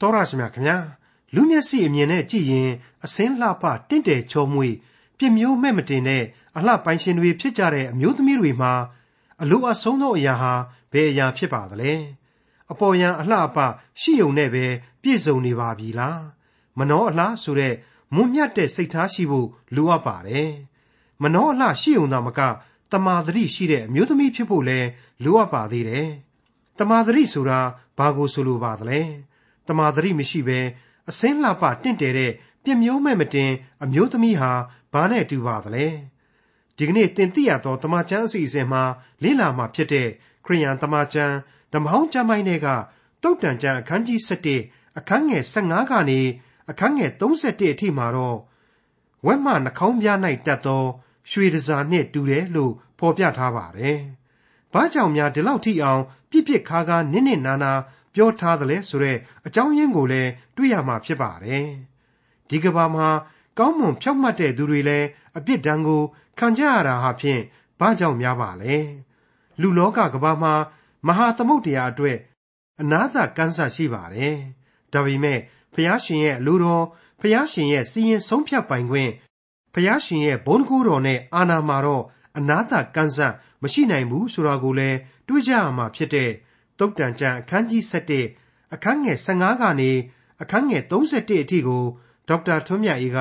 တော်ရရှိမြခင်ဗျာလူမျက်စိအမြင်နဲ့ကြည့်ရင်အစင်းလှပတင့်တယ်ချောမွေ့ပြမျိုးမဲ့မတင်တဲ့အလှပိုင်ရှင်တွေဖြစ်ကြတဲ့အမျိုးသမီးတွေမှာအလိုအဆုံးသောအရာဟာဘယ်အရာဖြစ်ပါသလဲအပေါ်ယံအလှအပရှိုံနဲ့ပဲပြည့်စုံနေပါပြီလားမနှောအလှဆိုတဲ့မွန်မြတ်တဲ့စိတ်ထားရှိဖို့လိုအပ်ပါတယ်မနှောအလှရှိုံသာမကတမာတရိရှိတဲ့အမျိုးသမီးဖြစ်ဖို့လည်းလိုအပ်ပါသေးတယ်တမာတရိဆိုတာဘာကိုဆိုလိုပါသလဲ တမာတရိမရှိဘဲအစင်းလှပတင့်တယ်တဲ့ပြမျိုးမဲ့မတင် အမျိုးသမီးဟာဘာနဲ့တူပါသလဲဒီကနေ့တင်ပြရသောတမချန်းအစီအစဉ်မှာလေ့လာမှာဖြစ်တဲ့ခရိယန်တမချန်းဓမ္မဟောင်းကျမ်းပိုင်းတွေကတုတ်တန်ကျမ်းအခန်းကြီး7အခန်းငယ်15ကနေအခန်းငယ်31အထိမှာတော့ဝက်မှနှာခေါင်းပြား၌တက်သော ရွှေတစားနှင့်တူတယ်လို့ဖော်ပြထားပါတယ်။ဘာကြောင့်များဒီလောက်ထိအောင်ပြစ်ပြစ်ခါခါနစ်နစ်နာနာ ပြောထားသလဲဆိုတဲ့အကြောင်းရင်းကိုလည်းတွေ့ရမှာဖြစ်ပါတယ်။ဒီကဘာမှာကောင်းမွန်ဖြောက်မှတ်တဲ့သူတွေလည်းအပြစ်ဒဏ်ကိုခံကြရတာဟာဖြင့်ဘာကြောင့်များပါလဲ။လူလောကကဘာမှာမဟာသမုတ်တရားအတွက်အနာသကန်းဆရှိပါတယ်။ဒါပေမဲ့ဖျားရှင်ရဲ့လူတော်ဖျားရှင်ရဲ့စီရင်ဆုံးဖြတ်ပိုင်ခွင့်ဖျားရှင်ရဲ့ဘုန်းကူတော်နဲ့အာနာမှာတော့အနာသကန်းဆမရှိနိုင်ဘူးဆိုတာကိုလည်းတွေးကြရမှာဖြစ်တဲ့ တုတ်တန်ကျမ်းအခန်းကြီး7အခန်းငယ်15ကနေအခန်းငယ်31အထိကိုဒေါက်တာထွန်းမြတ်အေးက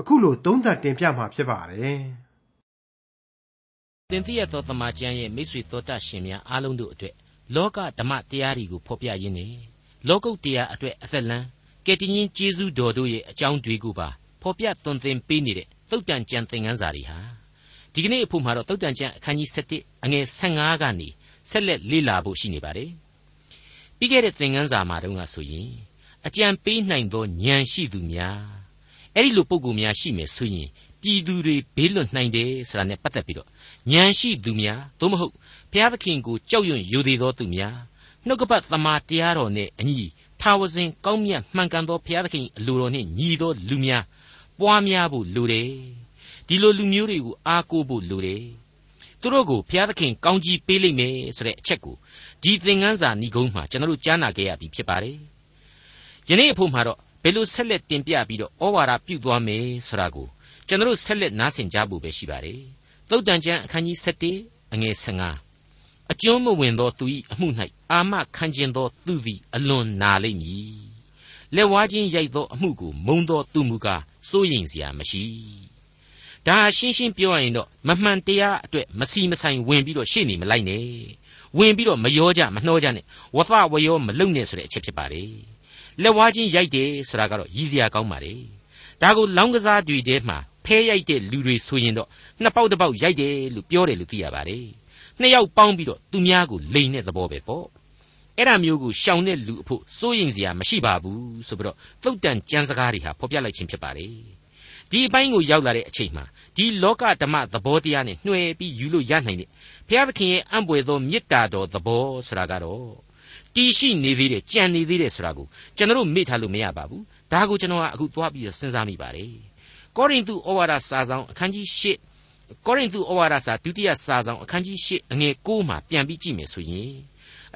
အခုလိုသုံးသပ်တင်ပြมาဖြစ်ပါတယ်။တင်ပြရသောတမန်ကျမ်းရဲ့မိတ်ဆွေတော်တတ်ရှင်များအားလုံးတို့အတွက်လောကဓမ္မတရားတွေကိုဖော်ပြရင်းနဲ့လောကုတ်တရားအတွက်အသက်လန်းကယ်တင်ရှင်ကျေးဇူးတော်တို့ရဲ့အကြောင်းတွေကိုပါဖော်ပြသွန်သင်ပေးနေတဲ့တုတ်တန်ကျမ်းသင်ခန်းစာတွေဟာဒီကနေ့အဖို့မှာတော့တုတ်တန်ကျမ်းအခန်းကြီး7အငယ်15ကနေ ဆက်လက်လေ့လာဖို့ရှိနေပါတယ်။ပြီးခဲ့တဲ့သင်ခန်းစာမှာတုန်းကဆိုရင်အကြံပေးနိုင်သောဉာဏ်ရှိသူများအဲ့ဒီလိုပုံကူများရှိမယ်ဆိုရင်ပြည်သူတွေဘေးလွတ်နိုင်တယ်ဆိုတာနဲ့ပတ်သက်ပြီးတော့ဉာဏ်ရှိသူများသို့မဟုတ်ဘုရားသခင်ကိုကြောက်ရွံ့ယိုသေးသောသူများနှုတ်ကပတ်သမာတရားတော်နဲ့အညီထာဝစဉ်ကောင်းမြတ်မှန်ကန်သောဘုရားသခင်အလိုတော်နှင့်ညီသောလူများပွားများဖို့လိုတယ်ဒီလိုလူမျိုးတွေကိုအားကိုးဖို့လိုတယ် သူတို့ကိုဘုရားသခင်ကောင်းကြီးပေးလိမ့်မယ်ဆိုတဲ့အချက်ကိုဒီသင်ခန်းစာဏိကုံးမှာကျွန်တော်တို့ကြားနာခဲ့ရပြီဖြစ်ပါတယ်။ယနေ့အဖို့မှာတော့ဘယ်လိုဆက်လက်တင်ပြပြီးတော့ဩဝါဒပြုသွားမယ်ဆိုတာကိုကျွန်တော်တို့ဆက်လက်နားဆင်ကြဖို့ပဲရှိပါတယ်။သုတ်တန်ကျမ်းအခန်းကြီး7အငယ်15အကျွမ်းမဝင်သောသူ၏အမှု၌အာမခံခြင်းသောသူသည်အလွန်နာလိမ့်မည်။လက်ဝါးချင်းရိုက်သောအမှုကိုမုံသောသူမူကားစိုးရိမ်စရာမရှိ။ ဒါရှင်းရှင်းပြောရရင်တော့မမှန်တရားအတွက်မစီမဆိုင်ဝင်ပြီးတော့ရှေ့နေမလိုက်နဲ့ဝင်ပြီးတော့မရောကြမနှောကြနဲ့ဝသဝရောမလုံနဲ့ဆိုတဲ့အချက်ဖြစ်ပါလေလက်ဝါးချင်းရိုက်တယ်ဆိုတာကတော့ရည်စရာကောင်းပါလေဒါကိုလောင်းကစားတွေထဲမှာဖဲရိုက်တဲ့လူတွေဆိုရင်တော့နှစ်ပေါက်တစ်ပေါက်ရိုက်တယ်လို့ပြောတယ်လို့သိရပါတယ်နှစ်ယောက်ပေါင်းပြီးတော့သူများကိုလိန်တဲ့သဘောပဲပေါ့အဲ့ဒါမျိုးကိုရှောင်တဲ့လူအဖို့စိုးရင်စရာမရှိပါဘူးဆိုပြီးတော့သုတ်တန်ကြံစကားတွေဟာဖော်ပြလိုက်ခြင်းဖြစ်ပါလေ ဒီအပိုင်းကိုရောက်လာတဲ့အချိန်မှာဒီလောကဓမ္မသဘောတရားနဲ့နှွယ်ပြီးယူလို့ရနိုင်တဲ့ဘုရားသခင်ရဲ့အံ့ပွေသောမေတ္တာတော်သဘောဆိုတာကတော့တည်ရှိနေသေးတယ်ကြံနေသေးတယ်ဆိုတာကိုကျွန်တော်မေ့ထားလို့မရပါဘူးဒါကိုကျွန်တော်ကအခုသွားပြီးစဉ်းစားမိပါတယ်ကောရိန္သုဩဝါဒစာဆောင်အခန်းကြီး၈ကောရိန္သုဩဝါဒစာဒုတိယစာဆောင်အခန်းကြီး၈အငယ်၉မှာပြန်ပြီးကြည့်မယ်ဆိုရင်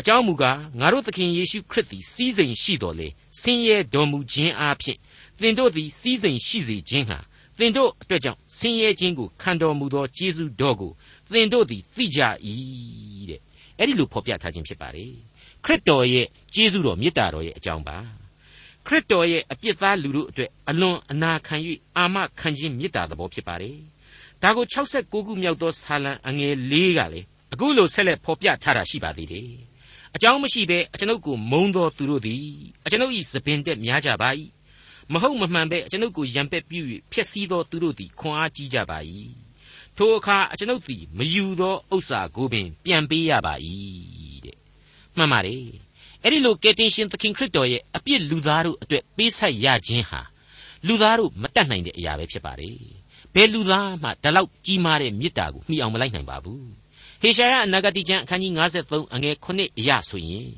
အကြောင်းမူကားငါတို့သခင်ယေရှုခရစ်သည်စီးစိမ်ရှိတော်လေဆင်းရဲတော်မူခြင်းအပြင် သင်တို့သည်စီးစိမ်ရှိစေခြင်းဟာသင်တို့အတွက်ကြောင့်ဆင်းရဲခြင်းကိုခံတော်မူသောကျေးဇူးတော်ကိုသင်တို့သည်သိကြ၏တဲ့အဲ့ဒီလိုဖော်ပြထားခြင်းဖြစ်ပါတယ်ခရစ်တော်ရဲ့ကျေးဇူးတော်မေတ္တာတော်ရဲ့အကြောင်းပါခရစ်တော်ရဲ့အပြစ်သားလူတို့အတွက်အလွန်အနာခံ၍အာမခံခြင်းမေတ္တာသဘောဖြစ်ပါတယ်ဒါကို69ခုမြောက်သောဆာလံအငယ်၄ကလေအခုလိုဆက်လက်ဖော်ပြထားတာရှိပါသေးတယ်အကြောင်းမရှိဘဲအကျွန်ုပ်ကိုမုံသောသူတို့သည်အကျွန်ုပ်၏သပင်တက်များကြပါ၏ မဟုတ်မမှန်ပဲအကျွန်ုပ်ကိုရံပက်ပြု၍ဖျက်ဆီးသောသူတို့သည်ခွန်အားကြီးကြပါ၏ထိုအခါအကျွန်ုပ်သည်မယူသောဥစ္စာကိုပင် ပြန်ပေးရပါ၏တဲ့မှန်ပါတယ်အဲ့ဒီလိုကယ်တင်ရှင်သခင်ခရစ်တော်ရဲ့အပြစ်လူသားတို့အတွက်ပေးဆက်ရခြင်းဟာလူသားတို့မတတ်နိုင်တဲ့အရာပဲဖြစ်ပါတယ်ဘယ်လူသားမှဒီလောက်ကြီးမားတဲ့မေတ္တာကိုမှီအောင်မလိုက်နိုင်ပါဘူးဟေရှာယအနာဂတိကျမ်းအခန်းကြီး53အငယ်9အရာဆိုရင်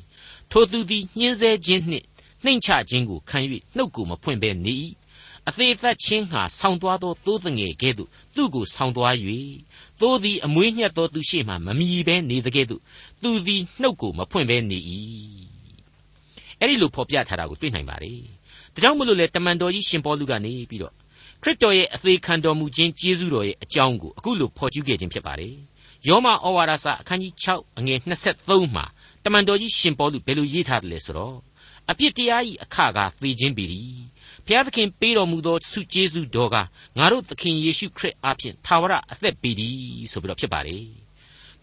ထိုသူသည်ညှင်းဆဲခြင်းနှင့် နှိမ်ချခြင်းကိုခံ၍နှုတ်ကိုမဖွင့်ဘဲနေ၏အသေးသက်ချင်းဟာဆောင်းသွားသောသိုးတငယ်ကဲ့သို့သူ့ကိုဆောင်းသွား၍သိုးသည်အမွေးညှက်သောသူရှိမှမမြည်ဘဲနေတကဲ့သို့သူသည်နှုတ်ကိုမဖွင့်ဘဲနေ၏အဲ့ဒီလိုဖော်ပြထားတာကိုတွေ့နိုင်ပါတယ်ဒါကြောင့်မလို့လေတမန်တော်ကြီးရှင်ပေါလုကနေပြီးတော့ခရစ်တော်ရဲ့အသေးခံတော်မူခြင်းကျေးဇူးတော်ရဲ့အကြောင်းကိုအခုလိုဖော်ကျူးခဲ့ခြင်းဖြစ်ပါတယ်ယောမဩဝါဒစာအခန်းကြီး6အငယ်23မှာတမန်တော်ကြီးရှင်ပေါလုဘယ်လိုရေးထားတယ်လဲဆိုတော့ အပြစ်တရားဤအခကသေခြင်းပေ၏ဘုရားသခင်ပေးတော်မူသောဆုကျေးဇူးတော်ကငါတို့သခင်ယေရှုခရစ်အားဖြင့်သာဝရအသက်ပေသည်ဆိုပြီးတော့ဖြစ်ပါတယ်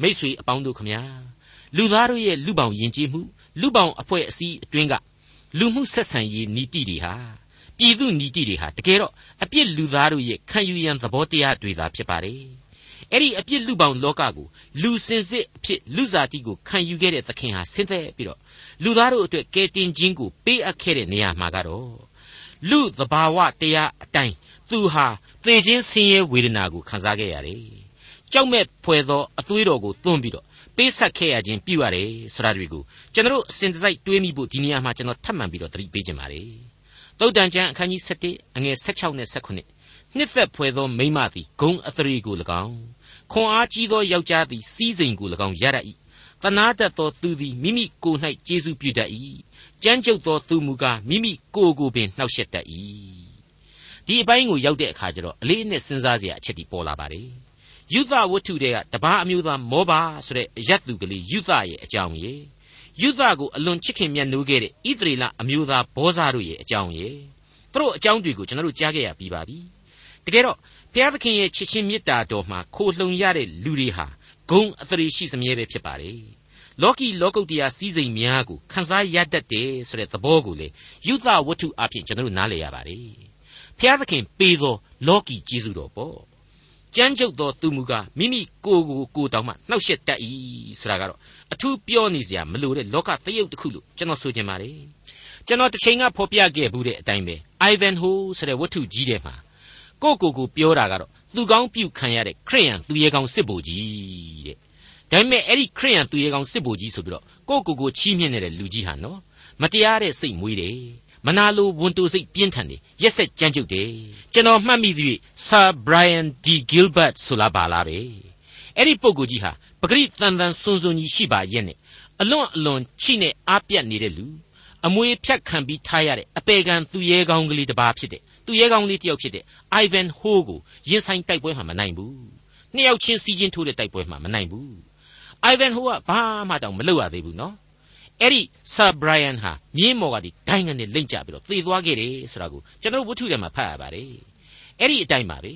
မိษွေအပေါင်းတို့ခမညာလူသားတို့ရဲ့လူပောင်ယဉ်ကျေးမှုလူပောင်အဖွဲ့အစည်းအတွင်းကလူမှုဆက်ဆံရေးနီတိတွေဟာပြည်သူနီတိတွေဟာတကယ်တော့အပြစ်လူသားတို့ရဲ့ခံယူရန်သဘောတရားတွေသာဖြစ်ပါတယ် အဲ့ဒီအပြစ်လူပောင်လောကကိုလူစင်စစ်အဖြစ်လူစားတိကိုခံယူခဲ့တဲ့သခင်ဟာဆင်းသက်ပြီးတော့လူသားတို့အတွက်ကယ်တင်ခြင်းကိုပေးအပ်ခဲ့တဲ့နေရာမှာကတော့လူသဘာဝတရားအတိုင်းသူဟာသေခြင်းဆင်းရဲဝေဒနာကိုခံစားခဲ့ရတယ်။ကြောက်မဲ့ဖွယ်သောအသွေးတော်ကိုသွန်းပြီးတော့ပေးဆက်ခဲ့ရခြင်းပြုရတယ်ဆိုတာတွေကိုကျွန်တော်အစဉ်တစိုက်တွေးမိဖို့ဒီနေရာမှာကျွန်တော်ထပ်မံပြီးတော့သတိပေးခြင်းပါတယ်။သုတ်တန်ကျမ်းအခန်းကြီး7အငယ်16နဲ့18နှစ်သက်ဖွယ်သောမိမသည်ဂုံအသရေကို၎င်း ခွန်အားကြီးသောယောက်ျားသည်စီးစိမ်ကို၎င်းရတတ်၏တနာတတ်သောသူသည်မိမိကိုယ်၌ကျေးဇူးပြုတတ်၏ကြမ်းကြုတ်သောသူမူကားမိမိကိုယ်ကိုပင်နှောက်ယှက်တတ်၏ဒီအပိုင်းကိုရောက်တဲ့အခါကျတော့အလေးအနက်စဉ်းစားစရာအချက်ဒီပေါ်လာပါတယ်ယုသဝတ္ထုတွေကတပားအမျိုးသားမောဘာဆိုတဲ့အယတ်သူကလေးယုသရဲ့အကြောင်းရေယုသကိုအလွန်ချစ်ခင်မြတ်နိုးခဲ့တဲ့ဣသရေလအမျိုးသားဘောဇာတို့ရဲ့အကြောင်းရေသူတို့အကြောင်းတွေကိုကျွန်တော်တို့ကြားခဲ့ရပြီးပါပြီတကယ်တော့ ဘုရားသခင်ရဲ့ချစ်ချင်းမေတ္တာတော်မှာခိုလှုံရတဲ့လူတွေဟာဂုံအသရေရှိစမြဲပဲဖြစ်ပါတယ်လောကီလောကုတ္တရာစည်းစိမ်များကိုခန်းစားရတတ်တယ်ဆိုတဲ့သဘောကိုလေယုသဝတ္ထုအဖြစ်ကျွန်တော်တို့နားလည်ရပါတယ်ဘုရားသခင်ပေးသောလောကီကျေးဇူးတော်ပေါ့ကြမ်းကြုတ်သောသူမူကားမိမိကိုယ်ကိုကိုယ်တောင်မှနှောက်ယှက်တတ်၏ဆိုတာကတော့အထူးပြောနေစရာမလိုတဲ့လောကတရုပ်တစ်ခုလို့ကျွန်တော်ဆိုချင်ပါတယ်ကျွန်တော်တစ်ချိန်ကဖော်ပြခဲ့ဘူးတဲ့အတိုင်းပဲ Ivanhoe ဆိုတဲ့ဝတ္ထုကြီးထဲမှာ ကိုကိုကိုပြောတာကတော့သူကောင်းပြုခံရတဲ့ခရိယန်သူရဲကောင်းစစ်ဘိုလ်ကြီးတဲ့ဒါပေမဲ့အဲ့ဒီခရိယန်သူရဲကောင်းစစ်ဘိုလ်ကြီးဆိုပြီးတော့ကိုကိုကိုချီးမြှင့်နေတဲ့လူကြီးဟာနော်မတရားတဲ့စိတ်မွေးတယ်မနာလိုဝန်တိုစိတ်ပြင်းထန်တယ်ရက်ဆက်ကြမ်းကြုတ်တယ်ကျွန်တော်မှတ်မိသဖြင့် Sir Brian D Gilbert ဆိုလာပါလားပဲအဲ့ဒီပုဂ္ဂိုလ်ကြီးဟာပဂရိတန်တန်စွန်းစွန်းကြီးရှိပါရဲ့နဲ့အလွန်အလွန်ချိနဲ့အားပြတ်နေတဲ့လူအမွေဖြတ်ခံပြီးထားရတဲ့အပေကံသူရဲကောင်းကလေးတစ်ပါးဖြစ်တဲ့ သူရဲကောင်းလေးတစ်ယောက်ဖြစ်တဲ့ Ivan Ho ကိုရင်ဆိုင်တိုက်ပွဲမှာမနိုင်ဘူးနှစ်ယောက်ချင်းစီးချင်းထိုးတဲ့တိုက်ပွဲမှာမနိုင်ဘူး Ivan Ho ကဘာမှတောင်မလုပ်ရသေးဘူးနော်အဲ့ဒီဆာဘရိုင်ယန်ဟာမြင်းမော်ကဒီဒိုင်းကနေလိမ့်ကြပြီးတော့သေသွားခဲ့တယ်ဆိုတာကိုကျွန်တော်ဝတ္ထုထဲမှာဖတ်ရပါတယ်အဲ့ဒီအတိုင်းပါပဲ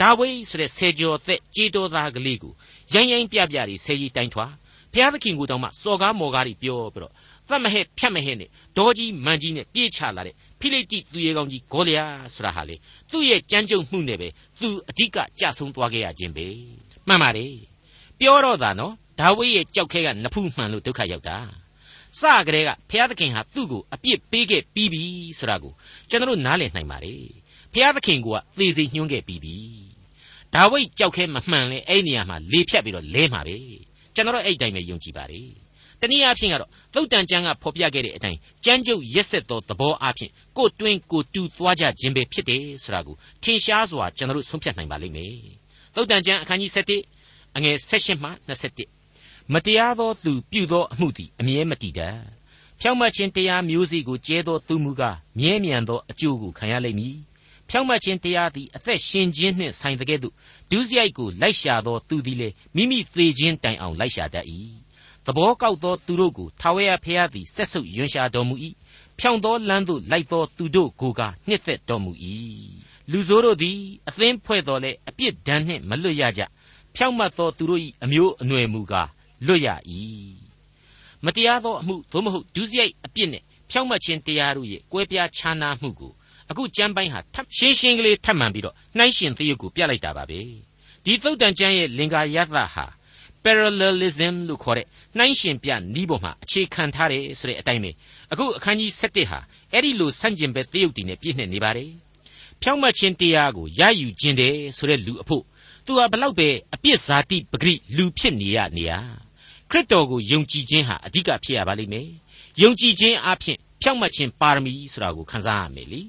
ဒါဝိဆိုတဲ့ဆယ်ကျော်သက်ကြေးတော်သားကလေးကိုရိုင်းရိုင်းပြပြတွေဆယ်ကြီးတိုင်းထွာဘုရားသခင်ကိုတောင်မှစော်ကားမော်ကားတွေပြောပြီးတော့သတ်မဟဲ့ဖြတ်မဟဲ့နဲ့ဒေါ်ကြီးမန်ကြီးနဲ့ပြေးချလာတဲ့ ဖိလိတိသူရဲကောင်းကြီးဂေါလျာဆိုတာဟာလေသူ့ရဲ့ကြမ်းကြုတ်မှုနဲ့ပဲသူအဓိကကြဆုံးသွားခဲ့ရခြင်းပဲမှန်ပါတယ်ပြောတော့တာနော်ဒါဝိရဲ့ကြောက်ခဲကနဖူးမှန်လို့ဒုက္ခရောက်တာစကလေးကဘုရားသခင်ဟာသူ့ကိုအပြစ်ပေးခဲ့ပြီးပြီဆိုတာကိုကျွန်တော်နားလည်နိုင်ပါတယ်ဘုရားသခင်ကသေစီညှွှန်းခဲ့ပြီးပြီဒါဝိကြောက်ခဲမမှန်လဲအဲ့နေရာမှာလေဖြတ်ပြီးတော့လဲမှာပဲကျွန်တော်အဲ့တိုင်းပဲယုံကြည်ပါတယ် တနည်းအားဖြင့်ကတော့သုတ်တန်ကျမ်းကဖော်ပြခဲ့တဲ့အတိုင်းကြမ်းကြုတ်ရက်ဆက်သောသဘောအားဖြင့်ကိုတွင်းကိုတူသွားကြခြင်းပဲဖြစ်တယ်ဆိုတာကိုထင်ရှားစွာကျွန်တော်ဆုံးဖြတ်နိုင်ပါလိမ့်မယ်သုတ်တန်ကျမ်းအခန်းကြီး7အငယ်16မှ21မတရားသောသူပြုသောအမှုသည်အမြဲမတည်တတ်ဖြောင့်မတ်ခြင်းတရားမျိုးစီကိုကျဲသောသူမူကားမြဲမြံသောအကျိုးကိုခံရလိမ့်မည်ဖြောင့်မတ်ခြင်းတရားသည်အသက်ရှင်ခြင်းနှင့်ဆိုင်တဲ့ကဲ့သို့ဒုစရိုက်ကိုလိုက်ရှာသောသူသည်လည်းမိမိသေခြင်းတိုင်အောင်လိုက်ရှာတတ်၏ သဘောကောက်သောသူတို့ကိုထာဝရဘုရားသည်ဆက်ဆုပ်ယွန်ရှာတော်မူ၏ဖြောင့်သောလမ်းသို့လိုက်သောသူတို့ကိုကနှစ်သက်တော်မူ၏လူဆိုးတို့သည်အသင်းဖွဲ့တော်လဲအပြစ်ဒဏ်နှင့်မလွတ်ရကြဖြောင့်မတ်သောသူတို့၏အမျိုးအနွယ်မူကားလွတ်ရ၏မတရားသောအမှုသို့မဟုတ်ဒုစရိုက်အပြစ်နဲ့ဖြောင့်မတ်ခြင်းတရားတို့ရဲ့ကွဲပြားခြားနားမှုကိုအခုကျမ်းပိုင်းဟာထပ်ရှင်းရှင်းကလေးထပ်မှန်ပြီးတော့နှိုင်းရှင်သရုပ်ကိုပြလိုက်တာပါပဲဒီသုတ်တန်ကျမ်းရဲ့လင်္ကာယသဟာ parallelism လို့ခေါ်တဲ့နှိုင်းရှင်ပြနီးပေါ်မှာအခြေခံထားတယ်ဆိုတဲ့အတိုင်းပဲအခုအခန်းကြီး7ဟာအဲ့ဒီလိုဆန့်ကျင်ဘက်သရုပ်တည်နဲ့ပြည့်နှက်နေပါတယ်ဖြောင့်မတ်ခြင်းတရားကိုရယူခြင်းတယ်ဆိုတဲ့လူအဖို့သူဟာဘလောက်ပဲအပြစ်ဇာတိပဂရိလူဖြစ်နေရနေရခရစ်တော်ကိုယုံကြည်ခြင်းဟာအဓိကဖြစ်ရပါလိမ့်မယ်ယုံကြည်ခြင်းအပြင်ဖြောင့်မတ်ခြင်းပါရမီဆိုတာကိုခံစားရမယ်လေ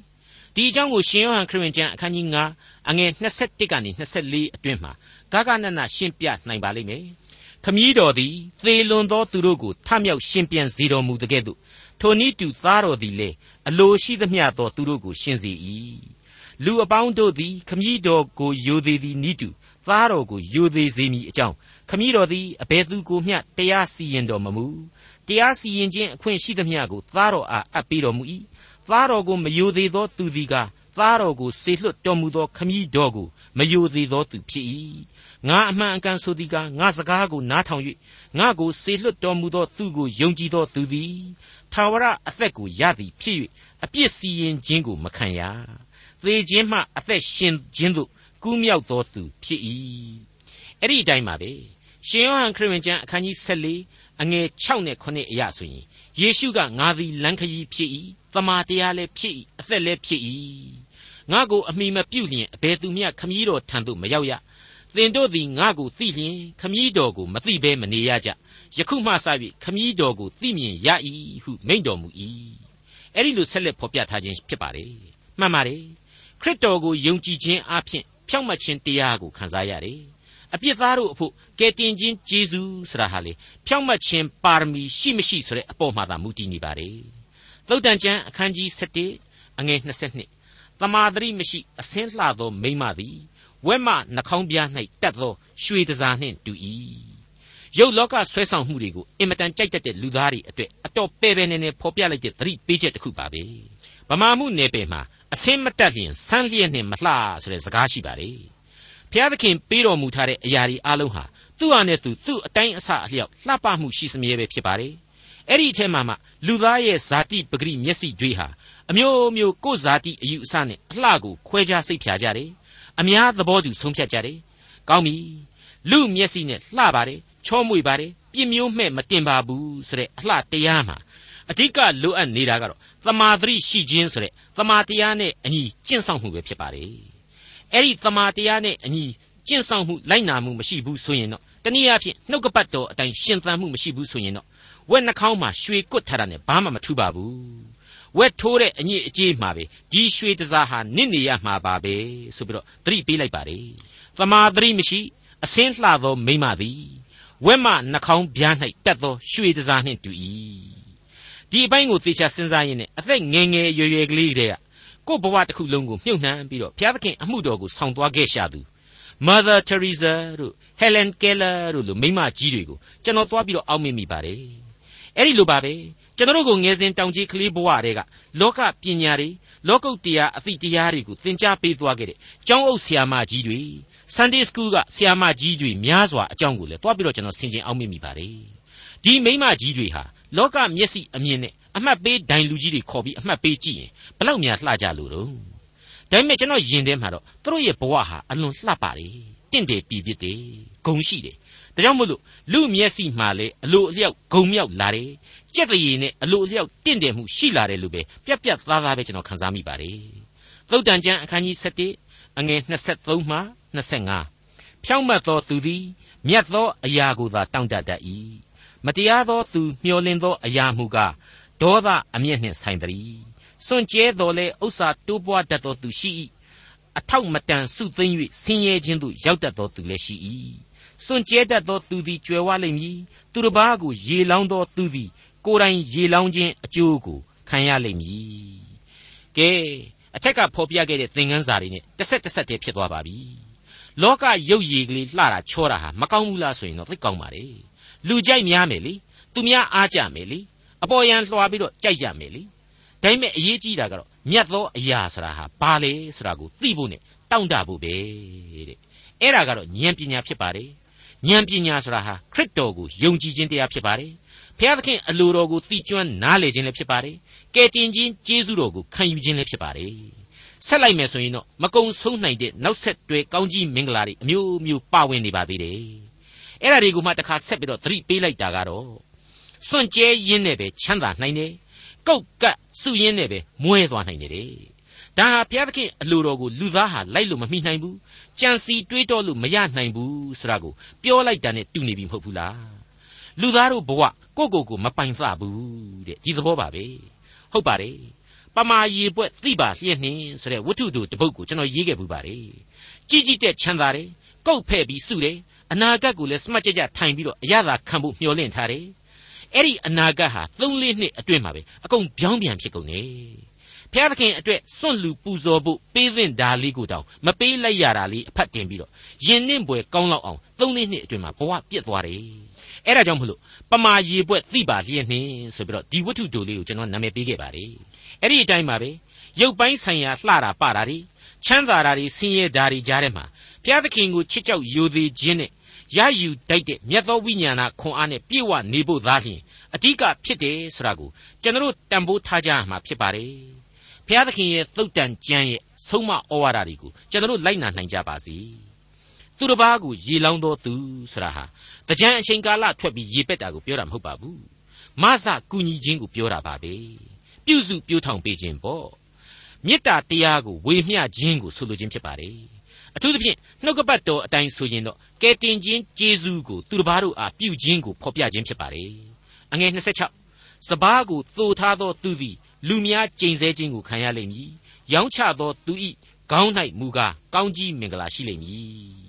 ဒီအကြောင်းကိုရှင်ယောဟန်ခရစ်ဝင်ကျမ်းအခန်းကြီး9အငယ်21ကနေ24အတွင်းမှာဂဂနနရှင်းပြနိုင်ပါလိမ့်မယ် ခမည်းတော်သည်သေလွန်သောသူတို့ကိုထမြောက်ရှင်ပြန်စေတော်မူတဲ့ကဲ့သို့ထိုနည်းတူသားတော်သည်လည်းအလိုရှိသမျှသောသူတို့ကိုရှင်းစေ၏လူအပေါင်းတို့သည်ခမည်းတော်ကိုယိုသေးသည်နည်းတူသားတော်ကိုယိုသေးစေမည်အကြောင်းခမည်းတော်သည်အဘယ်သူကိုမျှတရားစီရင်တော်မမူတရားစီရင်ခြင်းအခွင့်ရှိသမျှကိုသားတော်အားအပ်ပေးတော်မူ၏သားတော်ကိုမယိုသေးသောသူသည်ကသားတော်ကိုစေလွှတ်တော်မူသောခမည်းတော်ကိုမယိုသေးသောသူဖြစ်၏ ငါအမှန်အကန်ဆိုသည်ကငါစကားကိုနားထောင်၍ငါကိုစေလွှတ်တော်မူသောသူကိုယုံကြည်သောသူသည်ထာဝရအသက်ကိုရသည်ဖြစ်၍အပြစ်စီရင်ခြင်းကိုမခံရသေခြင်းမှအသက်ရှင်ခြင်းသို့ကူးမြောက်သောသူဖြစ်၏အဲ့ဒီအတိုင်းပါပဲရှင်ယောဟန်ခရစ်ဝင်ကျမ်းအခန်းကြီး14အငယ်6နဲ့9အရာဆိုရင်ယေရှုကငါသည်လမ်းခရီးဖြစ်၏သမာတရားလည်းဖြစ်၏အသက်လည်းဖြစ်၏ငါကိုအမိမပြုတ်လျင်အဘယ်သူမျှခမည်းတော်ထံသို့မရောက်ရ သင်တို့သည်ငါကိုသိလျင်ခမည်းတော်ကိုမသိဘဲမနေရကြယခုမှစ၍ခမည်းတော်ကိုသိမြင်ရ၏ဟုမိန့်တော်မူ၏အဲ့ဒီလိုဆက်လက်ဖော်ပြထားခြင်းဖြစ်ပါတယ်မှန်ပါတယ်ခရစ်တော်ကိုယုံကြည်ခြင်းအပြင်ဖြောင့်မတ်ခြင်းတရားကိုခံစားရတယ်အပြစ်သားတို့အဖို့ကယ်တင်ခြင်းကျေးဇူးဆိုတာဟာလေဖြောင့်မတ်ခြင်းပါရမီရှိမရှိဆိုတဲ့အပေါ်မှာသာမူတည်နေပါတယ်သုတ်တန်ကျမ်းအခန်းကြီး7အငယ်22တမာတရိမရှိအစင်းလှသောမိမသည် ဝက်မနှာခေါင်းပြား၌တက်သောရွှေတစားနှင့်တူ၏ရုပ်လောကဆွဲဆောင်မှုတွေကိုအင်မတန်ကြိုက်တတ်တဲ့လူသားတွေအတွက်အတော်ပဲပဲနေနေဖော်ပြလိုက်တဲ့သတိပေးချက်တစ်ခုပါပဲဗမာမှုနယ်ပယ်မှာအစင်းမတက်လျင်ဆန်းလျက်နှင့်မလှဆိုတဲ့စကားရှိပါတယ်ဘုရားသခင်ပေးတော်မူထားတဲ့အရာတွေအလုံးဟာသူ့ဟာနဲ့သူသူ့အတိုင်းအဆအလျောက်လှပမှုရှိစမြဲပဲဖြစ်ပါတယ်အဲ့ဒီအထက်မှာမှလူသားရဲ့ဇာတိပဂရိမျက်စိတွေဟာအမျိုးမျိုးကိုယ်ဇာတိအယူအဆနဲ့အလှကိုခွဲခြားစိတ်ဖြာကြတယ် အများသဘောတူဆုံးဖြတ်ကြတယ်ကောင်းပြီလူမျက်စိနဲ့လှပါတယ်ချောမွေပါတယ်ပြင်းမျိုးမဲ့မတင်ပါဘူးဆိုတဲ့အလှတရားမှာအဓိကလိုအပ်နေတာကတော့သမာဓိရှိခြင်းဆိုတဲ့သမာတရားနဲ့အညီကျင့်ဆောင်မှုပဲဖြစ်ပါတယ်အဲ့ဒီသမာတရားနဲ့အညီကျင့်ဆောင်မှုလိုက်နာမှုမရှိဘူးဆိုရင်တော့တနည်းအားဖြင့်နှုတ်ကပတ်တော်အတိုင်းရှင်သန်မှုမရှိဘူးဆိုရင်တော့ဝက်နှာခေါင်းမှာရွှေကွတ်ထားတာနဲ့ဘာမှမထူပါဘူး ဝက်ထိုးတဲ့အညစ်အကြေးမှာပဲဒီရွှေတစားဟာနစ်နေရမှာပါပဲဆိုပြီးတော့သတိပေးလိုက်ပါတယ်သမာသတိမရှိအစင်းလှသောမိမသည်ဝက်မနှာခေါင်းပြား၌တက်သောရွှေတစားနှင့်တူ၏ဒီအပိုင်းကိုသေချာစဉ်းစားရင်းနဲ့အသက်ငယ်ငယ်ရွယ်ရွယ်ကလေးတည်းကကို့ဘဝတစ်ခုလုံးကိုမြုပ်နှံပြီးတော့ဘုရားသခင်အမှုတော်ကိုဆောင်သွားခဲ့ရှာသူ Mother Teresa တို့ Helen Keller တို့လိုမိမကြီးတွေကိုကျွန်တော်သွားပြီးတော့အောက်မေ့မိပါတယ်အဲ့ဒီလိုပါပဲ ကျွန်တော်တို့ကိုငယ်စဉ်တောင်ကြီးကလေးဘဝတွေကလောကပညာတွေလောကုတ်တရားအသိတရားတွေကိုသင်ကြားပေးသွားခဲ့တဲ့ကျောင်းအုပ်ဆရာမကြီးတွေ Sunday School ကဆရာမကြီးတွေများစွာအကြောင်းကိုလည်းတွားပြီးတော့ကျွန်တော်ဆင်ခြင်အောင်မိမိပါတယ်ဒီမိမကြီးတွေဟာလောကမျက်စိအမြင်နဲ့အမှတ်ပေးဒိုင်လူကြီးတွေခေါ်ပြီးအမှတ်ပေးကြည့်ရင်ဘလောက်များလှကြလို့တော့ဒါပေမဲ့ကျွန်တော်ယင်ထဲမှာတော့သူတို့ရဲ့ဘဝဟာအလွန်လှပတယ်တင့်တယ်ပြည်ပြစ်တယ်ဂုံရှိတယ်ဒါကြောင့်မို့လို့လူမျက်စိမှာလေအလိုအလျောက်ဂုံမြောက်လာတယ် ကြက်တရေနဲ့အလိုအလျောက်တင့်တယ်မှုရှိလာတယ်လို့ပဲပြက်ပြက်သားသားပဲကျွန်တော်ခန်းစားမိပါတယ်သုတ်တန်ကျမ်းအခန်းကြီး7အငယ်23မှ25ဖြောင့်မတ်သောသူသည်မြတ်သောအရာကိုသာတောင့်တတတ်၏မတရားသောသူမျှော်လင့်သောအရာမူကားဒေါသအမျက်နှင့်ဆိုင်သည်စွန့်ကြဲတော်လဲဥစ္စာတိုးပွားတတ်သောသူရှိ၏အထောက်မတန်စုသိမ့်၍ဆင်းရဲခြင်းသို့ရောက်တတ်သောသူလည်းရှိ၏စွန့်ကြဲတတ်သောသူသည်ကြွယ်ဝလိမ့်မည်သူတစ်ပါးကိုရေလောင်းသောသူသည် ကိုယ်တိုင်ရေလောင်းခြင်းအကျိုးကိုခံရလိမ့်မည်ကဲအထက်ကဖော်ပြခဲ့တဲ့သင်ခန်းစာတွေနဲ့တစ်ဆက်တစ်ဆက်တည်းဖြစ်သွားပါပြီလောကရုပ်ရည်ကလေးလှတာချောတာဟာမကောင်းဘူးလားဆိုရင်တော့သိကောင်းပါလေလူကြိုက်များမယ်လေသူများအားကြမယ်လေအပေါ်ယံလွှာပြီးတော့ကြိုက်ကြမယ်လေဒါပေမဲ့အရေးကြီးတာကတော့မြတ်သောအရာဆိုတာဟာဘာလဲဆိုတာကိုသိဖို့နဲ့တောင့်တဖို့ပဲတဲ့အဲ့ဒါကတော့ဉာဏ်ပညာဖြစ်ပါတယ်ဉာဏ်ပညာဆိုတာဟာခရစ်တော်ကိုယုံကြည်ခြင်းတရားဖြစ်ပါတယ် ဖျားသခင်အလိုတော်ကိုသိကျွမ်းနားလည်ခြင်းလည်းဖြစ်ပါတယ်ကယ်တင်ခြင်းကျေးဇူးတော်ကိုခံယူခြင်းလည်းဖြစ်ပါတယ်ဆက်လိုက်မယ်ဆိုရင်တော့မကုံဆုံးနိုင်တဲ့နောက်ဆက်တွဲကောင်းကြီးမင်္ဂလာတွေအမျိုးမျိုးပါဝင်နေပါသေးတယ်အဲ့ဒါတွေကိုမှတစ်ခါဆက်ပြီးတော့သတိပေးလိုက်တာကတော့စွန့်ကြဲရင်းနဲ့ပဲချမ်းသာနိုင်တယ်ကုတ်ကတ်စုရင်းနဲ့ပဲမွဲသွားနိုင်တယ်ဒါဟာဘုရားသခင်အလိုတော်ကိုလူသားဟာလိုက်လို့မမိနိုင်ဘူးကြံစီတွေးတောလို့မရနိုင်ဘူးဆိုတာကိုပြောလိုက်တာနဲ့တူနေပြီမဟုတ်ဘူးလား လူသားတို့ဘဝကိုကိုကိုမပိုင်သဘူးတဲ့ဒီသဘောပါပဲဟုတ်ပါတယ်ပမာရေပွက်သိပါလျက်နှင်းဆိုတဲ့ဝတ္ထုတို့တပုတ်ကိုကျွန်တော်ရေးခဲ့ပူပါတယ်ကြီးကြီးတဲ့ချမ်းသာတယ်ကုတ်ဖဲ့ပြီးစုတယ်အနာဂတ်ကိုလည်းစမတ်ကြကြထိုင်ပြီးတော့အရသာခံဖို့မျှော်လင့်ထားတယ်အဲ့ဒီအနာဂတ်ဟာ3လနှစ်အတွင်းမှာပဲအကုန်ပြောင်းပြန်ဖြစ်ကုန်တယ်ဖျားသခင်အတွက်စွန့်လူပူဇော်ဖို့ပေးသင့်တာလေးကိုတောင်မပေးလိုက်ရတာလေးအဖတ်တင်ပြီးတော့ယင်နှင့်ပွဲကောင်းလောက်အောင်3လနှစ်အတွင်းမှာဘဝပြည့်သွားတယ် အဲ့ဒါကြောင့်မလို့ပမာရေပွက်သိပါလျက်နှင်းဆိုပြီးတော့ဒီဝတ္ထုတိုလေးကိုကျွန်တော်နာမည်ပေးခဲ့ပါတယ်အဲ့ဒီအတိုင်းပါပဲရုပ်ပိုင်းဆိုင်ရာလှတာပတာတွေချမ်းသာတာတွေဆင်းရဲတာတွေကြားထဲမှာဘုရားသခင်ကိုချစ်ကြောက်ယိုသေးခြင်းနဲ့ရယူတိုက်တဲ့မြတ်သောဝိညာဏခွန်အားနဲ့ပြည့်ဝနေဖို့သားလျှင်အဓိကဖြစ်တယ်ဆိုတာကိုကျွန်တော်တန်ဖိုးထားကြရမှာဖြစ်ပါတယ်ဘုရားသခင်ရဲ့သုတ်တန်ကြမ်းရဲ့ဆုံးမဩဝါဒတွေကိုကျွန်တော်လိုက်နာနိုင်ကြပါစေသူတစ်ပါးကိုရေလောင်းတော်သူဆိုတာဟာ တကြံအချိန်ကာလထွက်ပြီးရေပက်တာကိုပြောတာမဟုတ်ပါဘူးမဆကူညီခြင်းကိုပြောတာပါပဲပြုစုပြိုးထောင်ပေးခြင်းပေါ့မေတ္တာတရားကိုဝေမျှခြင်းကိုဆိုလိုခြင်းဖြစ်ပါတယ်အထူးသဖြင့်နှုတ်ကပတ်တော်အတိုင်းဆိုရင်တော့ကဲတင်ခြင်းကျေးဇူးကိုသူတစ်ပါးတို့အားပြုခြင်းကိုဖော်ပြခြင်းဖြစ်ပါတယ်အငယ်26စပားကိုသိုထားသောသူသည်လူများကျိန်ဆဲခြင်းကိုခံရလိမ့်မည်ရောင်းချသောသူ၏ခေါင်း၌မူကားကောင်းကြီးမင်္ဂလာရှိလိမ့်မည်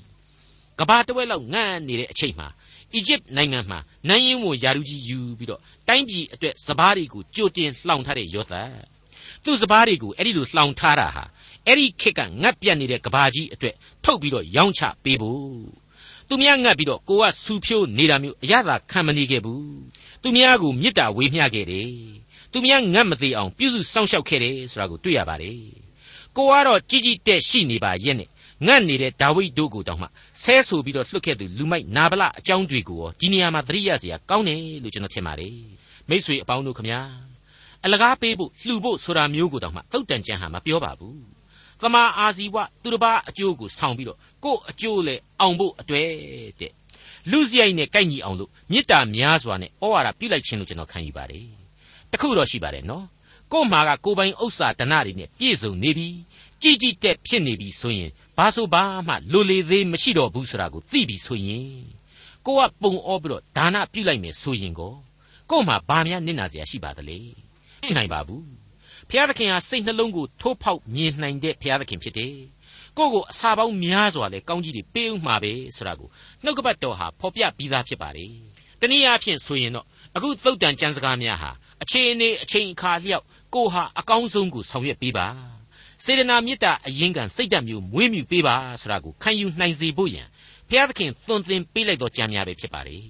ကဘာတဝက်လောက်ငန့်နေတဲ့အချိန်မှာ အီဂျစ်နိုင်ငံမှာနန်းရင်းဝယာရုကြီးယူပြီးတော့တိုင်းပြည်အတွက်စပားတွေကိုကြိုတင်လှောင်ထားတဲ့ယောသတ်သူ့စပားတွေကိုအဲ့ဒီလိုလှောင်ထားတာဟာအဲ့ဒီခေတ်ကငတ်ပြတ်နေတဲ့ကဘာကြီးအတွက်ထုတ်ပြီးတော့ရောင်းချပေးဖို့သူများငတ်ပြီးတော့ကိုကဆူဖြိုးနေတာမျိုးအရသာခံမနေခဲ့ဘူးသူများကိုမေတ္တာဝေမျှခဲ့တယ်သူများငတ်မသေးအောင်ပြုစုစောင့်ရှောက်ခဲ့တယ်ဆိုတာကိုတွေ့ရပါတယ်ကိုကတော့ကြီးကြီးတက်ရှိနေပါရဲ့နဲ့ ငတ်နေတဲ့ဒါဝိဒ်တို့ကိုတောင်မှဆဲဆိုပြီးတော့လှုပ်ခဲ့သူလူမိုက်နာဗလအကြောင်းတွေကိုရောဒီနေရာမှာသတိရစရာကောင်းတယ်လို့ကျွန်တော်ထင်ပါတယ်မိษွေအပေါင်းတို့ခမညာအလကားပေးဖို့လှူဖို့ဆိုတာမျိုးကိုတောင်မှသုတ်တန်ကြံဟာမပြောပါဘူးသမာအာဇီဝသူတစ်ပါးအကျိုးကိုဆောင်ပြီးတော့ကို့အကျိုးလေအောင်ဖို့အတွေ့တဲ့လူစရိုက်နဲ့ကိုက်ညီအောင်လို့မေတ္တာများစွာနဲ့ဩဝါဒပြုလိုက်ခြင်းလို့ကျွန်တော်ခံယူပါတယ်တခုတော့ရှိပါတယ်နော်ကို့မှာကကိုပိုင်ဥစ္စာဒနာတွေနဲ့ပြည့်စုံနေပြီကြည်ကြည်တက်ဖြစ်နေပြီဆိုရင် ဘာဆိုဘာမှလိုလေသေးမရှိတော့ဘူးဆိုတာကိုသိပြီဆိုရင်ကိုကပုံဩပြီးတော့ဒါနပြုလိုက်မယ်ဆိုရင်ကိုကို့မှာဘာများနစ်နာเสียရှိပါသလဲရှိနိုင်ပါဘူးဖျားသခင်ဟာစိတ်နှလုံးကိုထိုးဖောက်မြင်နိုင်တဲ့ဖျားသခင်ဖြစ်တယ်ကိုယ့်ကိုအစာပေါင်းများစွာလဲကောင်းကြီးတွေပေးဥမှာပဲဆိုတာကိုနှုတ်ကပတ်တော်ဟာဖော်ပြပြီးသားဖြစ်ပါတယ်တနည်းအားဖြင့်ဆိုရင်တော့အခုသုတ်တန်ကျမ်းစကားများဟာအခြေအနေအချိန်အခါလျောက်ကိုဟာအကောင်းဆုံးကိုဆောင်ရွက်ပေးပါ စေတနာမေတ္တာအရင်ကံစိတ်ဓာတ်မျိုးမွေးမြူပေးပါဆိုတာကိုခံယူနိုင်စေဖို့ရန်ဘုရားသခင်သွန်သင်ပေးလိုက်သောကြံများပဲဖြစ်ပါတယ်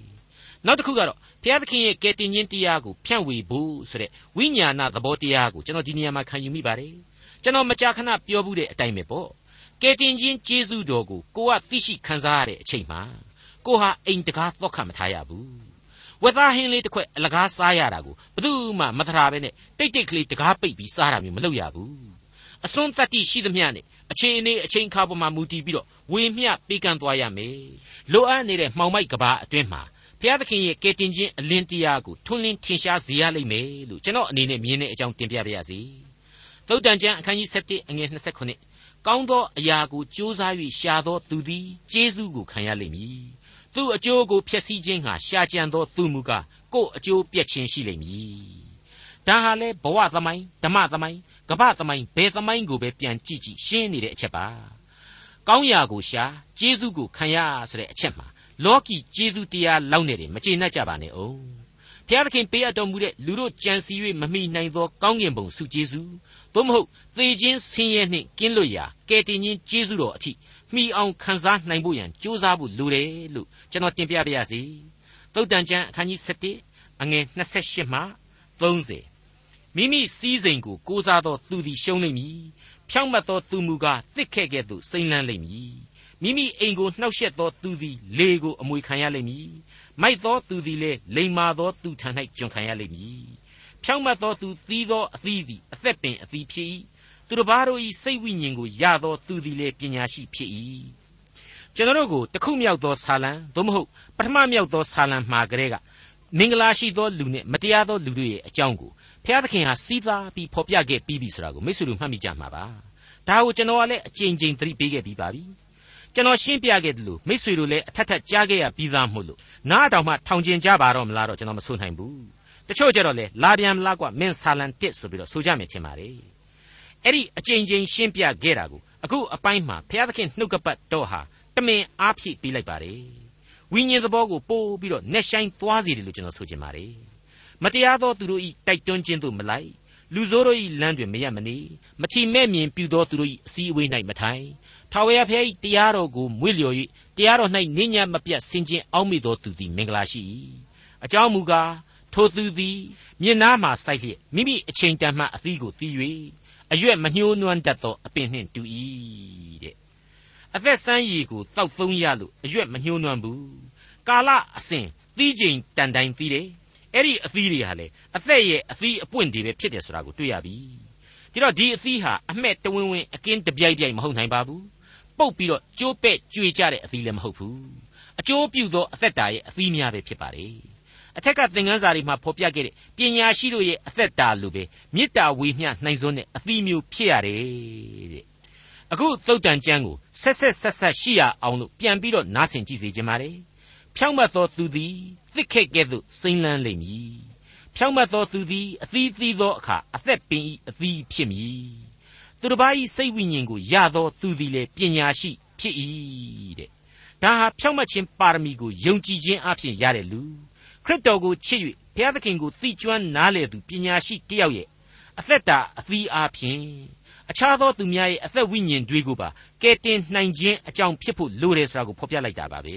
နောက်တစ်ခုကတော့ဘုရားသခင်ရဲ့ကယ်တင်ခြင်းတရားကိုဖြန့်ဝေဖို့ဆိုတဲ့ဝိညာဏသဘောတရားကိုကျွန်တော်ဒီနေရာမှာခံယူမိပါတယ်ကျွန်တော်မကြာခဏပြောဘူးတဲ့အတိုင်းပဲပေါ့ကယ်တင်ခြင်းကျေးဇူးတော်ကိုကိုကသိရှိခံစားရတဲ့အချိန်မှာကိုဟာအိမ်တကားတော့ခတ်မထားရဘူးဝက်သားဟင်းလေးတစ်ခွက်အလကားစားရတာကိုဘယ်သူမှမထရာပဲနဲ့တိတ်တိတ်ကလေးတကားပိတ်ပြီးစားတာမျိုးမလုပ်ရဘူး အစွန်းတတ္တိရှိသမျှနဲ့အချိန်အနေအချိန်ခါပေါ်မှာမူတည်ပြီးတော့ဝေမျှပေးကမ်းသွားရမယ်လိုအပ်နေတဲ့မှောင်မိုက်ကဘာအတွင်းမှာဘုရားသခင်ရဲ့ကယ်တင်ခြင်းအလင်းတရားကိုထွန်းလင်းထင်ရှားစေရလိမ့်မယ်လို့ကျွန်တော်အနေနဲ့မြင်တဲ့အကြောင်းတင်ပြပါရစေသုတ်တန်ကျမ်းအခန်းကြီး7အငယ်29ကောင်းသောအရာကိုကြိုးစား၍ရှာသောသူသည်ကျေးဇူးကိုခံရလိမ့်မည်သူအကျိုးကိုဖျက်ဆီးခြင်းဟာရှာကြံသောသူမူကားကိုယ်အကျိုးပြက်ခြင်းရှိလိမ့်မည်ဒါဟာလေဘဝသမိုင်းဓမ္မသမိုင်း ကပ္ပသမိုင်းဘယ်သမိုင်းကိုပဲပြန်ကြည့်ကြည့်ရှင်းနေတဲ့အချက်ပါကောင်းရာကိုရှာကျေးဇူးကိုခံရဆိုတဲ့အချက်မှာလောကီကျေးဇူးတရားလောက်နေတယ်မကျေနပ်ကြပါနဲ့အောင်ဘုရားသခင်ပေးအပ်တော်မူတဲ့လူတို့ကြံစီ၍မမိနိုင်သောကောင်းကင်ဘုံစုကျေးဇူးသို့မဟုတ်သေခြင်းဆင်းရဲနှင့်ကင်းလွတ်ရာကယ်တင်ခြင်းကျေးဇူးတော်အထိမိအောင်ခံစားနိုင်ဖို့ရန်ကြိုးစားဖို့လိုတယ်လို့ကျွန်တော်တင်ပြပါရစေသုတ်တန်ကျမ်းအခန်းကြီး7အငယ်28မှ30 မိမိစည်းစိမ်ကိုကိုးစားသောသူသည်ရှုံးလိမ့်မည်ဖြောင့်မတ်သောသူမူကားတစ်ခဲ့ကဲ့သို့စိမ့်လန်းလိမ့်မည်မိမိအိမ်ကိုနှောက်ယှက်သောသူသည်လေကိုအမွေခံရလိမ့်မည်မိုက်သောသူသည်လည်းလိမ္မာသောသူထံ၌ကျွန်ခံရလိမ့်မည်ဖြောင့်မတ်သောသူသီးသောအသီးသည်အသက်ပင်အသီးဖြစ်၏သူတစ်ပါးတို့၏စိတ်ဝိညာဉ်ကိုရသောသူသည်လည်းပညာရှိဖြစ်၏ကျွန်တော်တို့ကိုတခုမြောက်သောဆာလံသို့မဟုတ်ပထမမြောက်သောဆာလံမှာကလေးကမင်္ဂလာရှိသောလူနဲ့မတရားသောလူတို့ရဲ့အကြောင်းကို ဘုရားသခင်ဟာစီးသားပြီးဖော်ပြခဲ့ပြီးပြီဆိုတာကိုမိတ်ဆွေတို့မှတ်မိကြမှာပါဒါကိုကျွန်တော်ကလည်းအကြိမ်ကြိမ်သတိပေးခဲ့ပြီးပါပြီကျွန်တော်ရှင်းပြခဲ့တယ်လို့မိษွေတို့လည်းအထက်ထက်ကြားခဲ့ရပြီးသားမို့လို့နားတောင်မှထောင်ကျင်ကြပါတော့မလားတော့ကျွန်တော်မဆိုနိုင်ဘူးတချို့ကြတော့လေလာပြန်မလားကွမင်းဆာလန်တစ်ဆိုပြီးတော့ဆိုကြမယ်ထင်ပါတယ်အဲ့ဒီအကြိမ်ကြိမ်ရှင်းပြခဲ့တာကိုအခုအပိုင်းမှာဘုရားသခင်နှုတ်ကပတ်တော်ဟာတမင်အားဖြည့်ပေးလိုက်ပါတယ်ဝိညာဉ်သဘောကိုပို့ပြီးတော့နှက်ဆိုင်သွားစေတယ်လို့ကျွန်တော်ဆိုချင်ပါတယ် မတရားသောသူတို့၏တိုက်တွန်းခြင်းသို့မလိုက်လူဆိုးတို့၏လမ်းတွင်မရမနေမထီမဲ့မြင်ပြုသောသူတို့၏အစည်းအဝေး၌မထိုင်ထာဝရဘုရား၏တရားတော်ကိုမွေ့လျော်၍တရားတော်၌နိညာမပြတ်ဆင်ခြင်အောက်မေ့သောသူသည်မင်္ဂလာရှိ၏အကြောင်းမူကားထိုသူသည်မျက်နားမှစိုက်လျက်မိမိအချိန်တန်မှအသီးကိုသီး၍အရွက်မညှိုးနွမ်းတတ်သောအပင်နှင့်တူ၏တဲ့အသက်ဆန်းရည်ကိုတောက်သုံးရလို့အရွက်မညှိုးနွမ်းဘူးကာလအစဉ်သီးချိန်တန်တိုင်းသီးတယ် အဲ့ဒီအသီးတွေဟာလေအသက်ရဲ့အသီးအပွင့်တွေပဲဖြစ်တယ်ဆိုတာကိုတွေ့ရပြီဒီတော့ဒီအသီးဟာအမှဲ့တဝင်းဝင်းအကင်းတပြိုင်ပြိုင်မဟုတ်နိုင်ပါဘူးပုတ်ပြီးတော့ကျိုးပဲ့ကြွေကြတဲ့အသီးလည်းမဟုတ်ဘူးအကျိုးပြုသောအသက်တာရဲ့အသီးများပဲဖြစ်ပါတယ်အထက်ကသင်ခန်းစာတွေမှာဖော်ပြခဲ့တဲ့ပညာရှိတို့ရဲ့အသက်တာလိုပဲမေတ္တာဝေမျှနှိုင်စွန်းတဲ့အသီးမျိုးဖြစ်ရတယ်တဲ့အခုသုတ်တန်ကျမ်းကိုဆက်ဆက်ဆက်ဆက်ရှိရအောင်လို့ပြန်ပြီးတော့နားဆင်ကြည့်စေချင်ပါတယ်ဖြောင့်မတ်သောသူသည် သစ်ခက်ကဲ့သို့စိမ့်လန်းလိမ့်မည်ဖြောင့်မတ်သောသူသည်အသီးသီးသောအခါအသက်ပင်ဤအသီးဖြစ်မည်သူတစ်ပါးဤစိတ်ဝိညာဉ်ကိုရသောသူသည်လည်းပညာရှိဖြစ်၏တဲ့ဒါဟာဖြောင့်မတ်ခြင်းပါရမီကိုယုံကြည်ခြင်းအပြင်ရတဲ့လူခရစ်တော်ကိုချစ်၍ဘုရားသခင်ကိုသိကျွမ်းနားလည်သူပညာရှိတစ်ယောက်ရဲ့အသက်တာအသီးအားဖြင့်အခြားသောသူများရဲ့အသက်ဝိညာဉ်တွေကိုပါကယ်တင်နိုင်ခြင်းအကြောင်းဖြစ်ဖို့လိုတယ်ဆိုတာကိုဖော်ပြလိုက်တာပါပဲ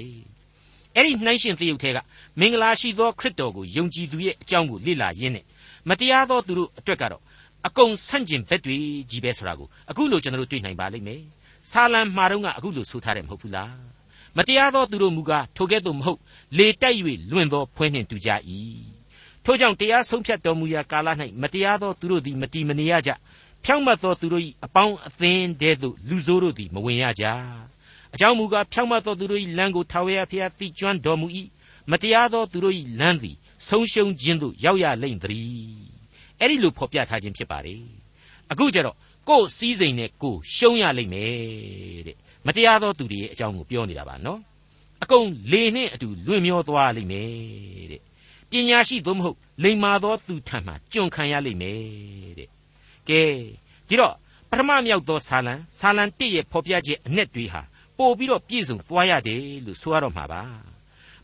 အဲ့ဒီနှိုင်းရှင်သရုပ်ထဲကမင်္ဂလာရှိသောခရစ်တော်ကိုယုံကြည်သူရဲ့အကြောင်းကိုလေ့လာရင်းနဲ့မတရားသောသူတို့အတွက်ကတော့အကုန်ဆန့်ကျင်ဘက်တွေကြီးပဲဆိုတာကိုအခုလိုကျွန်တော်တို့တွေ့နိုင်ပါလိမ့်မယ်ဆာလံမှာတော့ကအခုလိုဆိုထားတယ်မဟုတ်ဘူးလားမတရားသောသူတို့မူကားထိုကဲ့သို့မဟုတ်လေတိုက်၍လွင့်သောဖွဲနှင့်တူကြ၏ထို့ကြောင့်တရားဆုံးဖြတ်တော်မူရာကာလ၌မတရားသောသူတို့သည်မတီမနေရကြဖြောင့်မတ်သောသူတို့၏အပေါင်းအသင်းတည်းသို့လူဆိုးတို့သည်မဝင်ရကြ အကြောင်းမူကားဖြောင့်မတ်သောသူတို့၏လမ်းကိုထာဝရဘုရားသိကျွမ်းတော်မူ၏မတရားသောသူတို့၏လမ်းသည်ဆုံးရှုံးခြင်းသို့ရောက်ရလိမ့်သည်အဲ့ဒီလိုဖော်ပြထားခြင်းဖြစ်ပါလေအခုကျတော့ကိုယ်စည်းစိမ်နဲ့ကိုယ်ရှုံးရလိမ့်မယ်တဲ့မတရားသောသူတွေရဲ့အကြောင်းကိုပြောနေတာပါနော်အကုန်လေနဲ့အတူလွင့်မျောသွားလိမ့်မယ်တဲ့ပညာရှိသို့မဟုတ်လိမ္မာသောသူထံမှကျွန်ခံရလိမ့်မယ်တဲ့ကဲဒီတော့ပထမမြောက်သောဆာလံဆာလံ1ရဲ့ဖော်ပြချက်အ내တွေဟာ ပို့ပြီးတော့ပြည့်စုံသွားရတယ်လို့ဆိုရတော့မှာပါ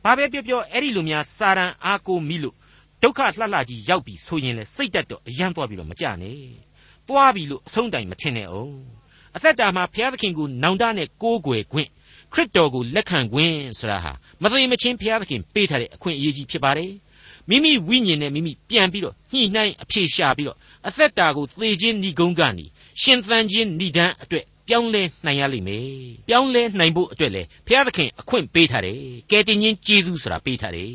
ဘာပဲပြောပြောအဲ့ဒီလိုများစာရန်အားကိုမိလို့ဒုက္ခလှလှကြီးရောက်ပြီဆိုရင်လေစိတ်တက်တော့အယံသွားပြီးတော့မကြနဲ့သွားပြီလို့အဆုံးတိုင်မထင်နဲ့အောင်အသက်တာမှာဘုရားသခင်ကိုနောင်တနဲ့ကိုးကွယ်ခွင့်ခရစ်တော်ကိုလက်ခံခွင့်ဆိုတာဟာမသိမချင်းဘုရားသခင်ပေးထားတဲ့အခွင့်အရေးကြီးဖြစ်ပါတယ်မိမိဝိညာဉ်နဲ့မိမိပြန်ပြီးတော့ညှိနှိုင်းအဖြေရှာပြီးတော့အသက်တာကိုသေခြင်းဏီကုန်းကနေရှင်သန်ခြင်းဏီဒန်းအတွက် ပြောင်းလဲနိုင်ရလိမ့်မယ်ပြောင်းလဲနိုင်ဖို့အတွက်လေဘုရားသခင်အခွင့်ပေးထားတယ်ကယ်တင်ရှင်ဂျေဇုဆိုတာပေးထားတယ်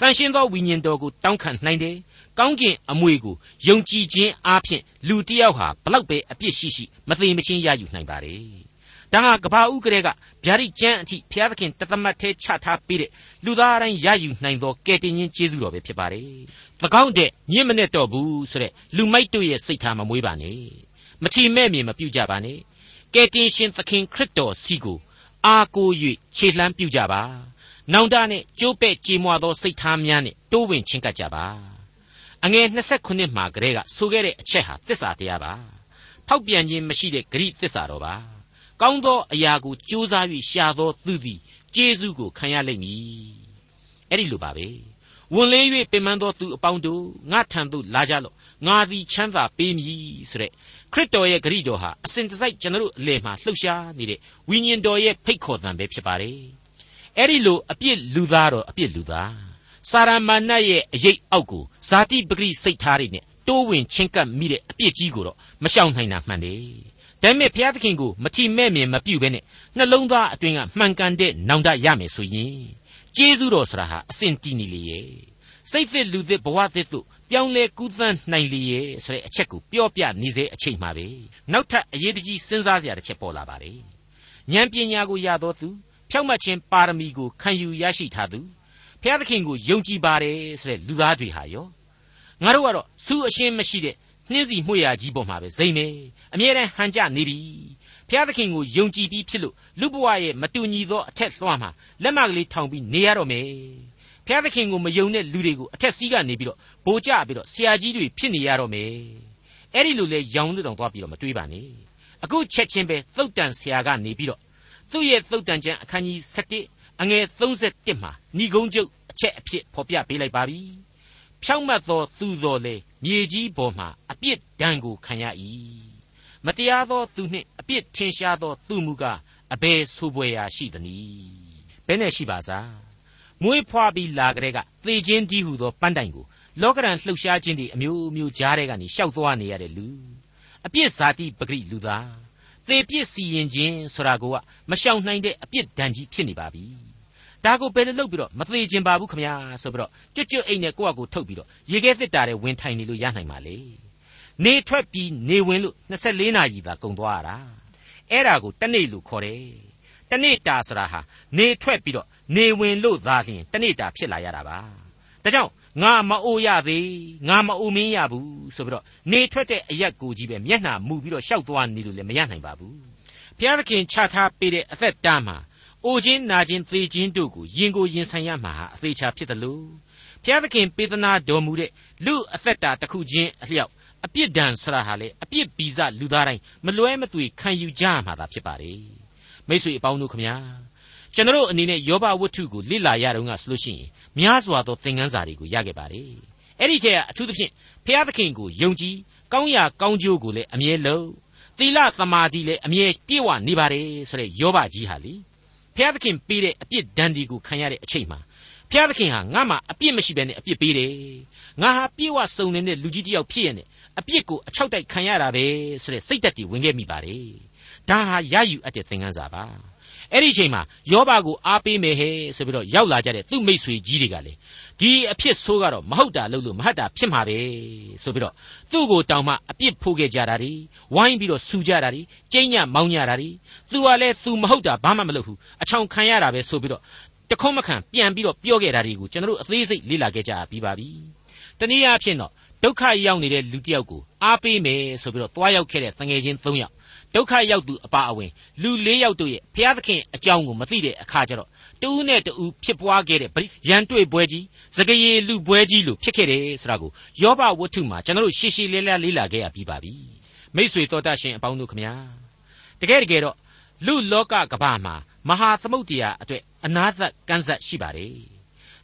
တန်ရှင်းသောဝိညာဉ်တော်ကိုတောင်းခံနိုင်တယ်ကောင်းကင်အမွေကိုယုံကြည်ခြင်းအားဖြင့်လူတစ်ယောက်ဟာဘလောက်ပဲအပြစ်ရှိရှိမသေးမချင်းရယူနိုင်ပါတယ်။ဒါဟာကဘာဥကလေးကဗျာဒိကျမ်းအထိဘုရားသခင်တသမတ်သေးချထားပေးတဲ့လူသားတိုင်းရယူနိုင်သောကယ်တင်ရှင်ကျေးဇူးတော်ပဲဖြစ်ပါတယ်။၎င်းတဲ့ညင့်မနဲ့တော့ဘူးဆိုတဲ့လူမိုက်တို့ရဲ့စိတ်ထားမမွေးပါနဲ့။မထီမဲ့မြင်မပြုတ်ကြပါနဲ့။ ကယ်တင်ရှင်သခင်ခရစ်တော်စီကိုအားကိုး၍ခြေလှမ်းပြုကြပါ။နောင်တနဲ့ကြိုးပဲ့ကြေမွသောစိတ်ထားများနဲ့တိုးဝင်ချင်းကပ်ကြပါ။အငယ်29မှာကလေးကဆိုခဲ့တဲ့အချက်ဟာသစ္စာတရားပါဖောက်ပြန်ခြင်းမရှိတဲ့ဂရိသစ္စာတော်ပါကောင်းသောအရာကိုကြိုးစား၍ရှာသောသူသည်ကျေးဇူးကိုခံရလိမ့်မည်အဲ့ဒီလိုပါပဲဝန်လေး၍ပင်ပန်းသောသူအပေါင်းတို့ငါထံသို့လာကြလော့ငါသည်ချမ်းသာပေးမည်ဆိုတဲ့ ခရစ်တော်ရဲ့ဂရိတော်ဟာအစဉ်တစိုက်ကျွန်တော်တို့အလယ်မှာလှုပ်ရှားနေတဲ့ဝိညာဉ်တော်ရဲ့ဖိတ်ခေါ်သံပဲဖြစ်ပါတယ်အဲ့ဒီလိုအပြစ်လူသားတော်အပြစ်လူသားစာရမဏတ်ရဲ့အရေးအောက်ကိုဇာတိပဂရိစိတ်ထားတွေနဲ့တိုးဝင်ချင်းကပ်မိတဲ့အပြစ်ကြီးကိုတော့မရှောင်နိုင်တာမှန်တယ်။ဒါပေမဲ့ဘုရားသခင်ကိုမထီမဲ့မြင်မပြုတ်ဘဲနဲ့နှလုံးသားအတွင်းကမှန်ကန်တဲ့နောင်တရမယ်ဆိုရင်ကျေးဇူးတော်ဆိုတာဟာအစဉ်တည်နေလေရဲ့စိတ်သစ်လူသစ်ဘဝသစ်တို့ ပြောင်းလဲကူးသန်းနိုင်လေရဲ့ဆိုတဲ့အချက်ကိုပြောပြနေစေအချိန်မှာပဲနောက်ထပ်အရေးတကြီးစဉ်းစားစရာတစ်ချက်ပေါ်လာပါတယ်ဉာဏ်ပညာကိုရသောသူဖြောင့်မတ်ခြင်းပါရမီကိုခံယူရရှိထားသူဖျားသခင်ကိုယုံကြည်ပါတယ်ဆိုတဲ့လူသားတွေဟာရောငါတို့ကတော့စူးအရှင်းမရှိတဲ့နှင်းစီမှုရကြီးပေါ်မှာပဲဇိမ်နေအမြဲတမ်းဟန်ကြနေပြီဖျားသခင်ကိုယုံကြည်ပြီးဖြစ်လို့လူဘဝရဲ့မတူညီသောအထက်လွှမ်းမှာလက်မကလေးထောင်ပြီးနေရတော့မယ် ဖျားသခင်ကိုမယုံတဲ့လူတွေကိုအထက်စီးကနေပြီးတော့ဗိုလ်ကျပြီးတော့ဆရာကြီးတွေဖြစ်နေရတော့မယ်အဲ့ဒီလိုလဲရောင်လို့တောင်သွားပြီးတော့မတွေးပါနဲ့အခုချက်ချင်းပဲသုတ်တန်ဆရာကနေပြီးတော့သူ့ရဲ့သုတ်တန်ကျမ်းအခန်းကြီး7အငယ်31မှာဏီကုန်းကျုပ်အချက်အဖြစ်ဖော်ပြပေးလိုက်ပါပြီဖဖြောင့်မတ်သောသူတော်လေမြေကြီးပေါ်မှအပြစ်ဒဏ်ကိုခံရ၏မတရားသောသူနှင့်အပြစ်ထင်ရှားသောသူမူကားအဘယ်ဆိုပွေရာရှိသနည်းဘယ်နဲ့ရှိပါစား မွေးဖွားပြီးလာကြတဲ့ကသေခြင်းကြီးဟုသောပန်းတိုင်ကိုလောကရန်လှုပ်ရှားခြင်းတွေအမျိုးမျိုးကြားတဲ့ကနေရှောက်သွားနေရတဲ့လူအပြစ်ဇာတိပဂရိလူသားသေပြစ်စီရင်ခြင်းဆိုတာကမရှောင်နိုင်တဲ့အပြစ်ဒဏ်ကြီးဖြစ်နေပါပြီဒါကိုဘယ်လိုလုပ်ပြီးတော့မသေးခြင်းပါဘူးခမညာဆိုပြီးတော့ကြွကြွအိတ်နဲ့ကိုယ့်အကူထုတ်ပြီးတော့ရေခဲသစ်တာတဲ့ဝင်ထိုင်နေလို့ရနိုင်ပါလေနေထွက်ပြီးနေဝင်လို့24နာရီသာကုန်သွားရတာအဲ့ဒါကိုတနေ့လို့ခေါ်တယ် တနေ့တာဆိုတာဟာနေထွက်ပြီးတော့နေဝင်လို့သာလျှင်တနေ့တာဖြစ်လာရတာပါဒါကြောင့်ငါမအိုရသေးငါမအိုမင်းရဘူးဆိုပြီးတော့နေထွက်တဲ့အရက်ကိုကြီးပဲမျက်နှာမူပြီးတော့ရှောက်သွားနေလို့လည်းမရနိုင်ပါဘူးဘုရားသခင်ချထားပေးတဲ့အသက်တားမှာအိုခြင်းနာခြင်းသေခြင်းတို့ကိုယင်ကိုရင်ဆိုင်ရမှာဟာအသေးချာဖြစ်တယ်လို့ဘုရားသခင်ပေးသနာတော်မူတဲ့လူအသက်တာတစ်ခုချင်းအလျောက်အပြစ်ဒဏ်ဆရာဟာလေအပြစ်ဗီဇလူသားတိုင်းမလွဲမသွေခံယူကြရမှာသာဖြစ်ပါလေ မိတ်ဆွေအပေါင်းတို့ခမညာကျွန်တော်အနေနဲ့ယောဘဝတ္ထုကိုလေ့လာရတော့ကဆိုလို့ရှိရင်များစွာသောသင်ခန်းစာတွေကိုရခဲ့ပါတယ်အဲ့ဒီထဲကအထူးသဖြင့်ဘုရားသခင်ကိုယုံကြည်ကောင်းရာကောင်းကျိုးကိုလည်းအမြဲလုံးသီလသမာဓိလည်းအမြဲပြည့်ဝနေပါတယ်ဆိုတဲ့ယောဘကြီးဟာလေဘုရားသခင်ပေးတဲ့အပြစ်ဒဏ်ဒီကိုခံရတဲ့အချိန်မှာဘုရားသခင်ဟာငါ့မှာအပြစ်မရှိဘဲနဲ့အပြစ်ပေးတယ်ငါဟာပြည့်ဝစုံနေတဲ့လူကြီးတစ်ယောက်ဖြစ်ရတဲ့အပြစ်ကိုအချောက်တိုက်ခံရတာပဲဆိုတဲ့စိတ်သက်တည်ဝင်ခဲ့မိပါတယ် ဒါဟာရယူအပ်တဲ့သင်ခန်းစာပါအဲ့ဒီအချိန်မှာယောဘကိုအားပေးမယ်ဟဲ့ဆိုပြီးတော့ရောက်လာကြတဲ့သူ့မိတ်ဆွေကြီးတွေကလေဒီအဖြစ်ဆိုးကတော့မဟုတ်တာလို့လို့မဟုတ်တာဖြစ်မှာပဲဆိုပြီးတော့သူ့ကိုတောင်မှအပြစ်ဖိုးခဲ့ကြတာဒီဝိုင်းပြီးတော့ဆူကြတာဒီကျိန်းညမောင်းကြတာဒီသူကလည်းသူမဟုတ်တာဘာမှမလုပ်ဘူးအချောင်ခံရတာပဲဆိုပြီးတော့တခုံးမခံပြန်ပြီးတော့ပြောခဲ့တာတွေကိုကျွန်တော်တို့အသေးစိတ်လေ့လာခဲ့ကြပြီးပါပြီတနည်းအားဖြင့်တော့ဒုက္ခရောက်နေတဲ့လူတစ်ယောက်ကိုအားပေးမယ်ဆိုပြီးတော့သွားရောက်ခဲ့တဲ့တငယ်ချင်း၃ယောက် ဒုက္ခရောက်သူအပါအဝင်လူ၄ယောက်တို့ရဲ့ဘုရားသခင်အကြောင်းကိုမသိတဲ့အခါကျတော့တူးနဲ့တူးဖြစ်ပွားခဲ့တဲ့ရန်တွေ့ပွဲကြီးစကရေလူပွဲကြီးလို့ဖြစ်ခဲ့တယ်ဆိုတာကိုယောဘဝတ္ထုမှာကျွန်တော်တို့ရှေ့ရှေ့လဲလဲလေးလာခဲ့ရပြီးပါပြီမိษွေတော်တတ်ရှင်အပေါင်းတို့ခမညာတကယ်တကယ်တော့လူလောကကဘာမှာမဟာသမုတ်တရားအတွက်အနာသက်ကန့်ဆက်ရှိပါတယ်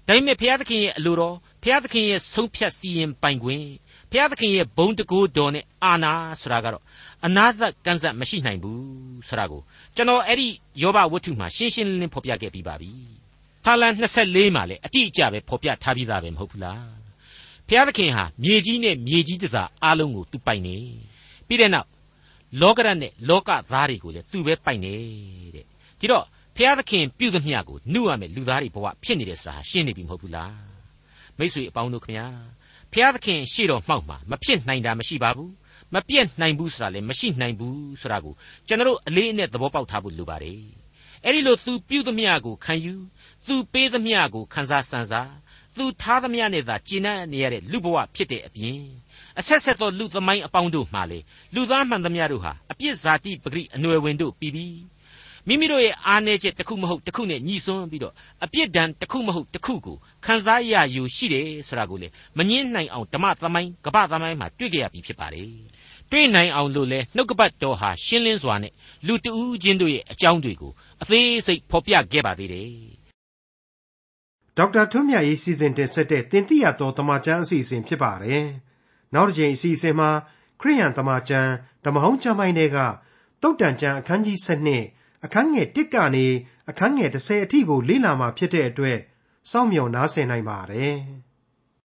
ဒါပေမဲ့ဘုရားသခင်ရဲ့အလိုတော်ဘုရားသခင်ရဲ့ဆုံးဖြတ်စီရင်ပိုင်ခွင့်ဘုရားသခင်ရဲ့ဘုံတကူတော်နဲ့အာနာဆိုတာကတော့ အနာသက်ကန့်စက်မရှိနိုင်ဘူးဆိုတာကိုကျွန်တော်အဲ့ဒီယောဘဝတ္ထုမှာရှင်းရှင်းလင်းလင်းဖော်ပြခဲ့ပြီးပါပြီ။ထာလန်24မှာလည်းအတိအကျပဲဖော်ပြထားပြီးသားပဲမဟုတ်ဘူးလား။ဘုရားသခင်ဟာမြေကြီးနဲ့မြေကြီးတစားအားလုံးကိုသူပိုင်နေ။ပြီးတဲ့နောက်လောကရနဲ့လောကသားတွေကိုလည်းသူပဲပိုင်နေတဲ့။ဒီတော့ဘုရားသခင်ပြုသမျှကိုနှုတ်ရမယ်လူသားတွေဘဝဖြစ်နေတယ်ဆိုတာရှင်းနေပြီမဟုတ်ဘူးလား။မိတ်ဆွေအပေါင်းတို့ခင်ဗျာဘုရားသခင်ရှေ့တော်မှောက်မှာမဖြစ်နိုင်တာမရှိပါဘူး မပြည့်နိုင်ဘူးဆိုတာလည်းမရှိနိုင်ဘူးဆိုတာကိုကျွန်တော်အလေးအနက်သဘောပေါက်ထားဖို့လိုပါတယ်အဲ့ဒီလိုသူပြုသမျှကိုခံယူသူပေးသမျှကိုခံစားစံစားသူထားသမျှနဲ့သာကျင့်နေရတဲ့လူဘဝဖြစ်တဲ့အပြင်အဆက်ဆက်သောလူသမိုင်းအပေါင်းတို့မှလေလူသားမှန်သမျှတို့ဟာအပြစ်ဇာတိပဂရိအနွယ်ဝင်တို့ပြီးပြီးမိမိတို့ရဲ့အားနည်းချက်တစ်ခုမဟုတ်တစ်ခုနဲ့ညီစွန်းပြီးတော့အပြစ်ဒဏ်တစ်ခုမဟုတ်တစ်ခုကိုခံစားရယူရှိတယ်ဆိုတာကိုလေမငင်းနိုင်အောင်ဓမ္မသမိုင်းကပ္ပသမိုင်းမှာတွေ့ကြရပြီဖြစ်ပါတယ် တွေ့နိုင်အောင်လို့လဲနှုတ်ကပတ်တော်ဟာရှင်းလင်းစွာနဲ့လူတဦးချင်းတို့ရဲ့အကြောင်းတွေကိုအသေးစိတ်ဖော်ပြခဲ့ပါသေးတယ်ဒေါက်တာထွန်းမြတ်ရေးစီစဉ်တင်ဆက်တဲ့တင်ပြတော်တမချန်းအစီအစဉ်ဖြစ်ပါတယ်နောက်တစ်ချိန်အစီအစဉ်မှာခရိယန်တမချန်းဓမ္မဟောင်းကျမ်းပိုင်းတွေကတုတ်တန်ကျမ်းအခန်းကြီး7အခန်းငယ်1ကနေအခန်းငယ်10အထိကိုလေ့လာမှာဖြစ်တဲ့အတွက်စောင့်မျှော်နားဆင်နိုင်ပါတယ်။